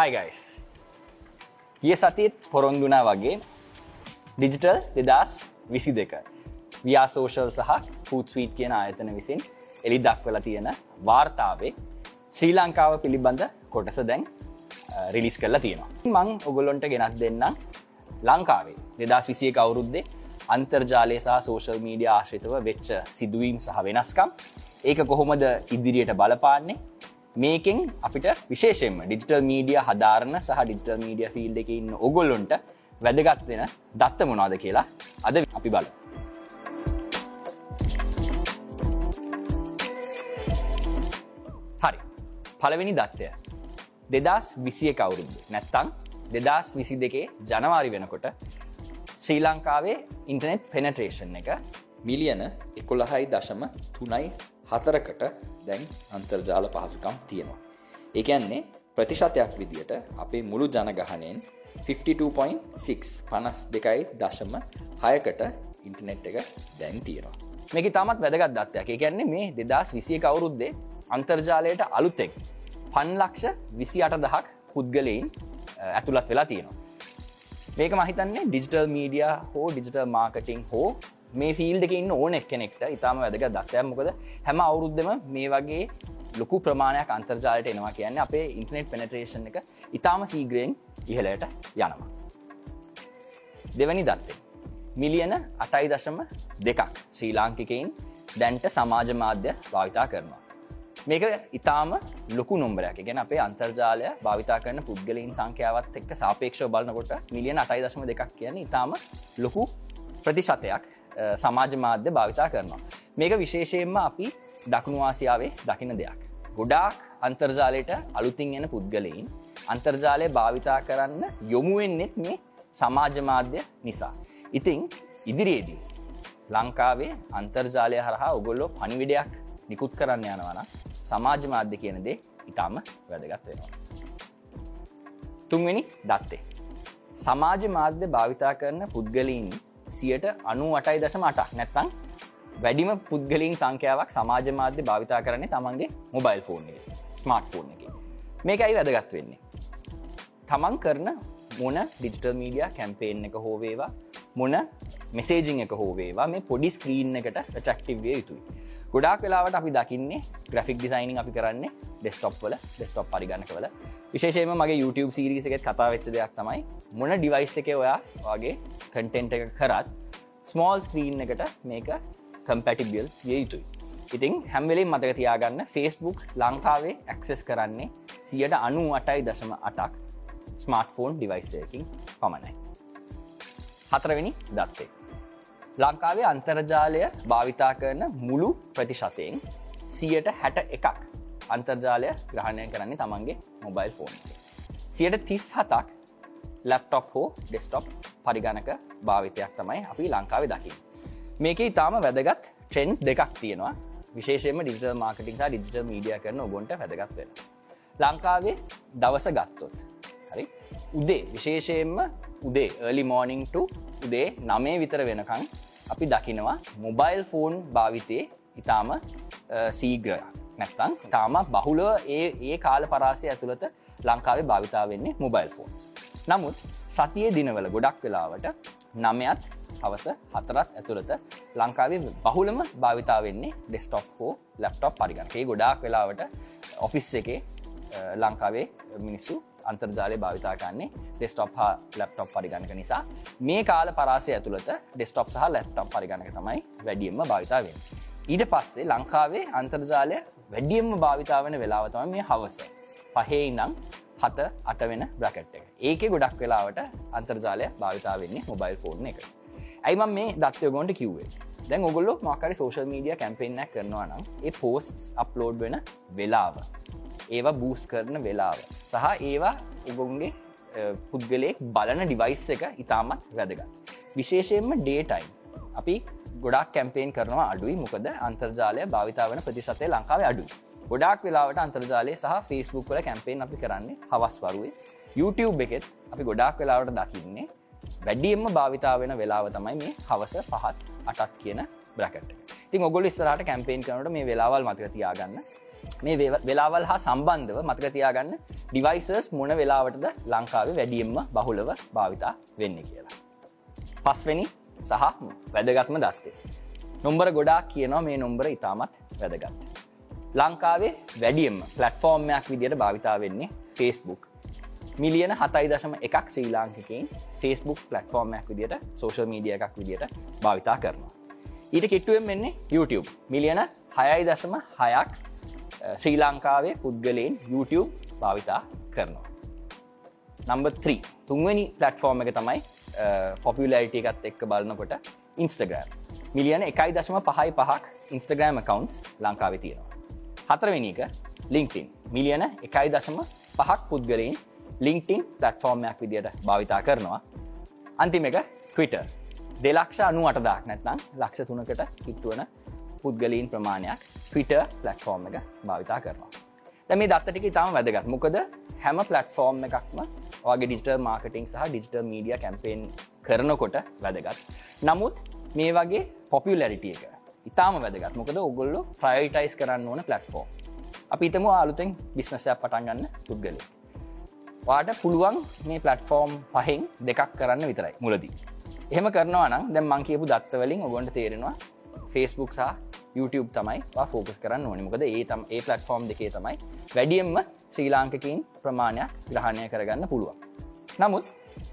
Hi guys ගිය සතිත් පොරොන්දුනා වගේ digital දෙදස් විසි දෙක ව්‍යාසෝෂල් සහ පූත්ස්වීට් කියන ආයතන විසින් එලි දක්වල තියෙන වාර්තාවේ ශ්‍රී ලංකාව පිළිබඳ කොටස දැන් රිලිස් කරලා තියෙනවා. මං ඔගොලොන්ට ගෙනත් දෙන්නම් ලංකාවේ. දෙදස් විසිය කවුරුද්දේ අන්තර්ජාලය සහ සෝෂල් මීඩිය ආශ්‍රිතව වෙච්ච සිදුවීම් සහ වෙනස්කම්. ඒක කොහොමද ඉදිරියට බලපාන්නේ? මේකෙන් අපිට විශේෂෙන්ම ඩිජිටල් මීඩිය හදාරණ සහ ඩිජිටල් මීඩිය ෆිල්් එක ඉන්න ඔගොල්ලොන්ට වැදගත් වෙන දත්ත මොනාද කියලා අද අපි බල හරි. පළවෙනි දත්තය දෙදස් විසිය කවුරුද්ද නැත්තං දෙදස් විසි දෙකේ ජනවාරි වෙනකොට ශ්‍රී ලංකාවේ ඉන්ටනෙට් පෙනට්‍රේෂන් එක මිලියන එකොළහයි දශම තුනයි හතරකට දැන් අන්තර්ජාල පහසුකම් තියෙනවා. ඒකන්නේ ප්‍රතිශතයක් විදියට අපේ මුළු ජනගහනයෙන් 52.6 පනස් දෙකයි දශම හයකට ඉන්ටනෙට් එක දැන් තියෙනවා. මේක තමත් වැදගත් දත්තයක් කියන්නේ මේ දෙදස් විසිය කවුරුද්දේ අන්තර්ජාලයට අලුත්තෙක් පන්ලක්ෂ විසි අට දහක් පුද්ගලයින් ඇතුළත් වෙලා තියෙනවා. මේක මහිතන්නේ ඩිජිටල් මීඩිය හෝ ඩිජිටල් මාර්කටිං හෝ මේ ෆිල් එක ඉන්න ඕන එක්කෙනෙක්ට ඉතාම වැදක දක්තයක් මොකද හැම අවුරුද්ධම මේ වගේ ලොකු ප්‍රමාණයක් අන්තර්ජාලයට එනවා කියන්න අපේ ඉන්ටනෙට් පෙනට්‍රේෂන් එක ඉතාම සීග්‍රයෙන් ඉහලයට යනවා. දෙවැනි දත්තේ. මිලියන අටයි දශම දෙකක් ශ්‍රී ලාංකිකයින් දැන්ට සමාජ මාධ්‍ය භාවිතා කරනවා. මේක ඉතාම ලොකු නොම්බරයක් ගැන අපේ අන්තර්ජාලය භාවිතා කරන පුද්ගලයින් සංඛ්‍යාවත් එක්ක සාපේක්ෂ බලනකොට මිලියන අටයි දශම දෙකක් කියන ඉතාම ලොකු ප්‍රතිශතයක් සමාජ මාධ්‍ය භාවිතා කරනවා. මේක විශේෂයෙන්ම අපි දකුණු ආසියාවේ දකින දෙයක්. ගොඩාක් අන්තර්ජාලයට අලුතින් එන පුද්ගලයින් අන්තර්ජාලය භාවිතා කරන්න යොමුුවෙන්නෙත් මේ සමාජ මාධ්‍ය නිසා. ඉතිං ඉදිරියේදී ලංකාවේ අන්තර්ජාලය හරහා ඔගොල්ලො පනිවිඩයක් නිකුත් කරන්න යනවන සමාජ මාධ්‍ය කියනදේ ඉතාම වැදගත් වෙනවා. තුන්වෙනි දත්තේ. සමාජ මාධ්‍ය භාවිතා කරන පුද්ගලීන් සියට අනු අටයි දශම අටක්. නැත්තං වැඩිම පුද්ගලින් සංඛ්‍යාවක් සමාජ මාධ්‍ය භාවිතා කරන්නේ තමන්ගේ මොබයිල් ෆෝන් එක ස්මර්ට් ෆෝන් එක. මේක අයි වැදගත් වෙන්නේ. තමන් කරන මොන ඩිජිටල් මීඩිය කැම්පේෙන් එක හෝවේවා මොන මෙසේජිං එක හෝවේවා මේ පොඩි ස්ක්‍රීන් එකට චක්ටිව්ය යුතුයි. ගොඩාක් වෙලාවට අපි දකින්නේ ග්‍රෆික් ඩිසයිනිං අපි කරන්නේ ඩෙස්ටොප් වල ඩෙස්ටොප් පරිගණකවල. විශේෂයම මගේ YouTube සිරිස එකත් කතා වෙච්ච දෙයක් තමයි මොන ඩිවයිස් එක ඔයා වගේ කටෙන්ට් එක කරත් ස්මෝල් ස්ක්‍රීන් එකට මේක කම්පැටිබියල් විය යුතුයි. ඉතින් හැම්වෙලේ මතක තියාගන්න ෆස්බුක් ලංකාවේ ඇක්සෙස් කරන්නේ සියට අනු අටයි දශම අටක් ස්මර්ට ෆෝන් ඩිවයිසයකින් පමණයි. හතරවෙනි දත්තේ. ලංකාවේ අන්තර්ජාලය භාවිතා කරන මුළු ප්‍රතිශතයෙන් සියට හැට එකක් අන්තර්ජාලය ග්‍රහණය කරන්නේ තමන්ගේ මොබයිල් ෆෝන් සියට තිස් හතක් ලැප්ටොප් හෝ ඩෙස්ටොප් පරිගණක භාවිතයක් තමයි අපි ලංකාවේ දකි. මේක ඉතාම වැදගත් ට්‍රෙන්් දෙකක් තියෙනවා විශේෂම ඩිජිටල් මාර්කටිං සහ ඩිජිටල් මීඩිය කරන ඔගොන්ට වැදගත් වෙන. ලංකාවේ දවස ගත්තොත් හරි උදේ විශේෂයෙන්ම උදේ එලි මෝනිින්ට උදේ නමේ විතර වෙනකං අපි දකිනවා මොබයිල් ෆෝන් භාවිතය ඉතාම සීග්‍රයක් නැත්තං තාම බහුලව ඒ ඒ කාල පරාසය ඇතුළත ලංකාවේ භාවිතා වෙන්නේ මොබයිල් ෆෝන්ස්. නමුත් සතිය දිනවල ගොඩක් වෙලාවට නමයත් හවස හතරත් ඇතුළත ලංකාවේ බහුලම භාවිතා වෙන්නේ ඩෙස්ටොප් හෝ ලැප්ටොප් පරිගණකේ ගොඩාක් වෙලාවට ඔෆිස් එකේ ලංකාවේ මිනිස්සු අන්තර්ජාලය භාවිතාකන්නේ ඩෙස්ටොප් හා ලැප්ටොප් පරිගණක නිසා මේ කාල පරාසය ඇතුළත ඩෙස්ටොප් සහ ලැප්ටොප් පරිගණක තමයි වැඩියම්ම භාවිතාවෙන්. ඊට පස්සේ ලංකාවේ අන්තර්ජාලය වැඩියම්ම භාවිතාවන වෙලාවතම මේ හවස. පහේ ඉනම් හත අට වෙන බ්‍රකට් එක ඒක ගොඩක් වෙලාවට අන්තර්ජාලය භාවිතාවන්නේ මොබයිල් ෆෝර්න එක. ඇයිම මේ දත්වයගොන්ට කිව්වේ දැන් ඔගොල්ලො මකරි සෝශල් මීඩිය කැම්පෙන්න්නක් කරනවා නම් ඒ පෝස්ට් අප්ලෝඩ් වෙන වෙලාව ඒවා බූස් කරන වෙලාව සහ ඒවා උගුන්ගේ පුද්ගලයෙක් බලන ඩිවයිස් එක ඉතාමත් වැදගත්. විශේෂයෙන්ම ඩේටයිම් අපි ගොඩක් කැම්පේන් කරනවා අඩුයි. මොකද අන්තර්ජාලය භාවිතාවන ප්‍රතිශතය ලංකාව අඩු. ගොඩක් වෙලාවට අන්තර්ජාලය සහ ෆස්බුක් වල කැම්පේන් අපි කරන්නේ හවස් වරුවේ. YouTube එකෙත් අපි ගොඩක් වෙලාවට දකින්නේ. වැඩියම්ම භාවිතාවෙන වෙලාව තමයි මේ හවස පහත් අටත් කියන බ්‍රකට ඉතින් ඔගොල ස්රට කැම්පේන් කරනට මේ වෙලාවල් මතක තියාගන්න. මේ වෙලාවල් හා සම්බන්ධව මතකතියාගන්න ඩිවයිසර්ස් මොන වෙලාවටද ලංකාවේ වැඩියෙන්ම බහුලව භාවිතා වෙන්න කියලා. පස්වෙනි සහ වැදගත්ම දත්තේ. නොම්බර ගොඩාක් කියනවා මේ නොම්බර ඉතාමත් වැදගත්. ලංකාවේ වැඩියම් පලට්ෆෝර්ම්මයක් විදියට භාවිතා වෙන්නේ ෆස්බුක් මිලියන හතයි දශම එකක් ශ්‍රී ලාංකිකින් ෆස්බුක් පලට්ෆෝර්ම්මයක් විදියට සෝෂල් මීඩිය එකක් විදියට භාවිතා කරනවා. ඊට කෙට්ටුවෙන් මෙන්නේ YouTube මිලියන හයයි දශම හයක් ශ්‍රී ලංකාවේ පුද්ගලයෙන් YouTube භාවිතා කරනවා. නම්බ 3 තුන්වැනි පලට්ෆෝර්ම් එක තමයි පොපිලයිට එකත් එක්ක බලන්නකොට ඉන්ස්ටග්‍රම් මිලියන එකයි දශම පහයි පහක් ඉන්ස්ටග්‍රෑම් කකවන්ස් ලංකාව තියෙනවා. හතරවෙනි එක ලිංක්ටින් මිලියන එකයි දශම පහක් පුද්ගලයෙන් ලිංක්ටින් පලට්ෆෝර්ම්යක් විදියට භාවිතා කරනවා. අන්තිම එක ටවිට දෙලක්ෂ අනු අටදාක් නැත්නම් ලක්ෂ තුනකට කිට්ටුවන පුද්ගලීන් ප්‍රමාණයක් ටවිට පලට්ෆෝර්ම් එක භාවිතා කරනවා. දැ මේ දත්තටික ඉතාම වැදගත් මොකද හැම පලට්ෆෝර්ම් එකක්ම වගේ ඩිජිටල් මාර්කටිං සහ ඩිජිටල් මීඩිය කැම්පේන් කරනකොට වැදගත්. නමුත් මේ වගේ පොපියලරිටිය එක ඉතාම වැදගත්. මොකද ඔගොල්ලො ප්‍රයිටයිස් කරන්න ඕන පලට්ෆෝර්ම් අපි ඉතම අලුතෙන් බිස්නසයක් පටන් ගන්න පුද්ගලේ වාට පුළුවන් මේ පලට්ෆෝර්ම් පහෙන් දෙකක් කරන්න විතරයි මුලදී. එහෙම කරනවා නම් දැම් මං කියපු දත්තවලින් ඔගොන්ට තේරෙනවා ෆස්බුක් සහ YouTube තමයි ෆෝකස් කරන්න ඕනි. මොකද ඒ තම් ඒ පලට්ෆෝර්ම් දෙකේ තමයි වැඩියම්ම ශ්‍රී ලාංකකින් ප්‍රමාණයක් ග්‍රහණය කරගන්න පුළුවන්. නමුත්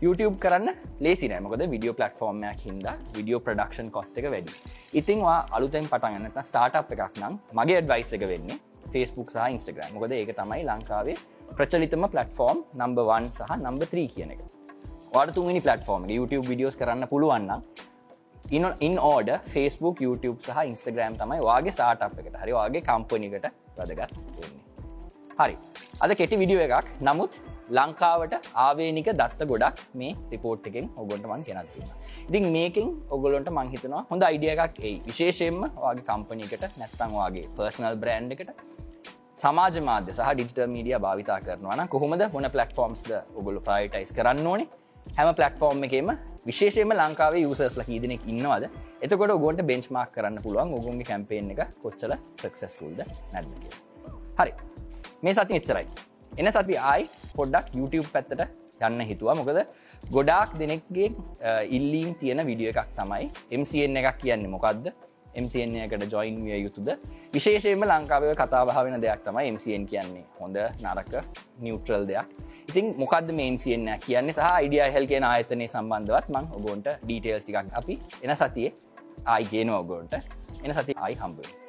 YouTube කරන්න ලේසිනෑ මොකද විඩියෝ පලටෆෝර්ම්මයක් හිද විඩියෝ ප්‍රඩක්ෂන් කොස්ට එක වැඩි. ඉතින්වා අලුතෙන් පටගන්නත ස්ටාට් එකක් නම් මගේ ඇඩ්වයිස එක වෙන්නේ ෆස්බුක් සහ ඉන්ස්ටග්‍රම් මොකද ඒක තමයි ලංකාවේ ප්‍රචලිතම පලටෆෝර්ම් නම්බවන් සහ නම්බ 3 කියන එක. වඩතුනි පලටෆෝර්ම් YouTube විඩියෝස් කරන්න පුළුවන්න ඉන ඉන් ඕඩ Facebook YouTube සහ Instagram තමයි වගේ ස්ටාට් එකට. හරි වගේ කම්පනිකට වැදගත් වෙන්නේ. හරි. අද කෙටි විඩියෝ එකක්. නමුත් ලංකාවට ආවේනික දත්ත ගොඩක් මේ රිපෝට් එකෙන් ඔගොන්ටමන් කෙනත්වීම. ඉතින් මේකින් ඔගොලොන්ට මංහිතනවා හොඳ අයිඩිය එකක් ඒ විශේෂයෙන්ම වගේ කම්පනීකට නැත්තං වගේ පර්සනල් බ්‍රන්් එකට. සමාජ මාධ්‍ය සහ ඩිජිටල් මීඩිය භාවිතා කරනවන කොහොමද හොන පලටෆෝම්ස්ද ඔගොලු ප්‍රයිටයිස් කරන්න ඕනේ? හැම පලටෆෝර්ම් එකේම විශේෂයම ලංකාවේ යුසස්ල හිදනෙක් ඉන්නවද? එතකොට ගොන්ට බෙන්ච්මාක් කරන්න පුළුවන් ඔගුන්ගේ කැම්පේෙන් එක කොච්චල සක්සස්ෆුල්ද නැද හරි. මේ සති එච්චරයි. එන සති ආයි පොඩ්ඩක් YouTube පැත්තට යන්න හිතුවා. මොකද ගොඩාක් දෙනෙක්ගේ ඉල්ලීම් තියෙන විඩිය එකක් තමයි MCN එකක් කියන්නේ. මොකක්ද MCN එකට ජොයින් විය යුතුද? විශේෂයෙන්ම ලංකාවය කතාභාවෙන දෙයක් තමයි MCN කියන්නේ. හොඳ නරක නිියවට්‍රල් දෙයක්. ඉතින් මොකක්ද මේ MCN කියන්නේ? සහ ඉඩිය හෙල් කියන ආයතනය සම්බන්ධවත් මං ඔබොන්ට ඩීටේල්ස් ටිකක්. අපි එන සතියේ ආයි ගේන ඔගොන්ට එන සති ආයි හම්බුවේ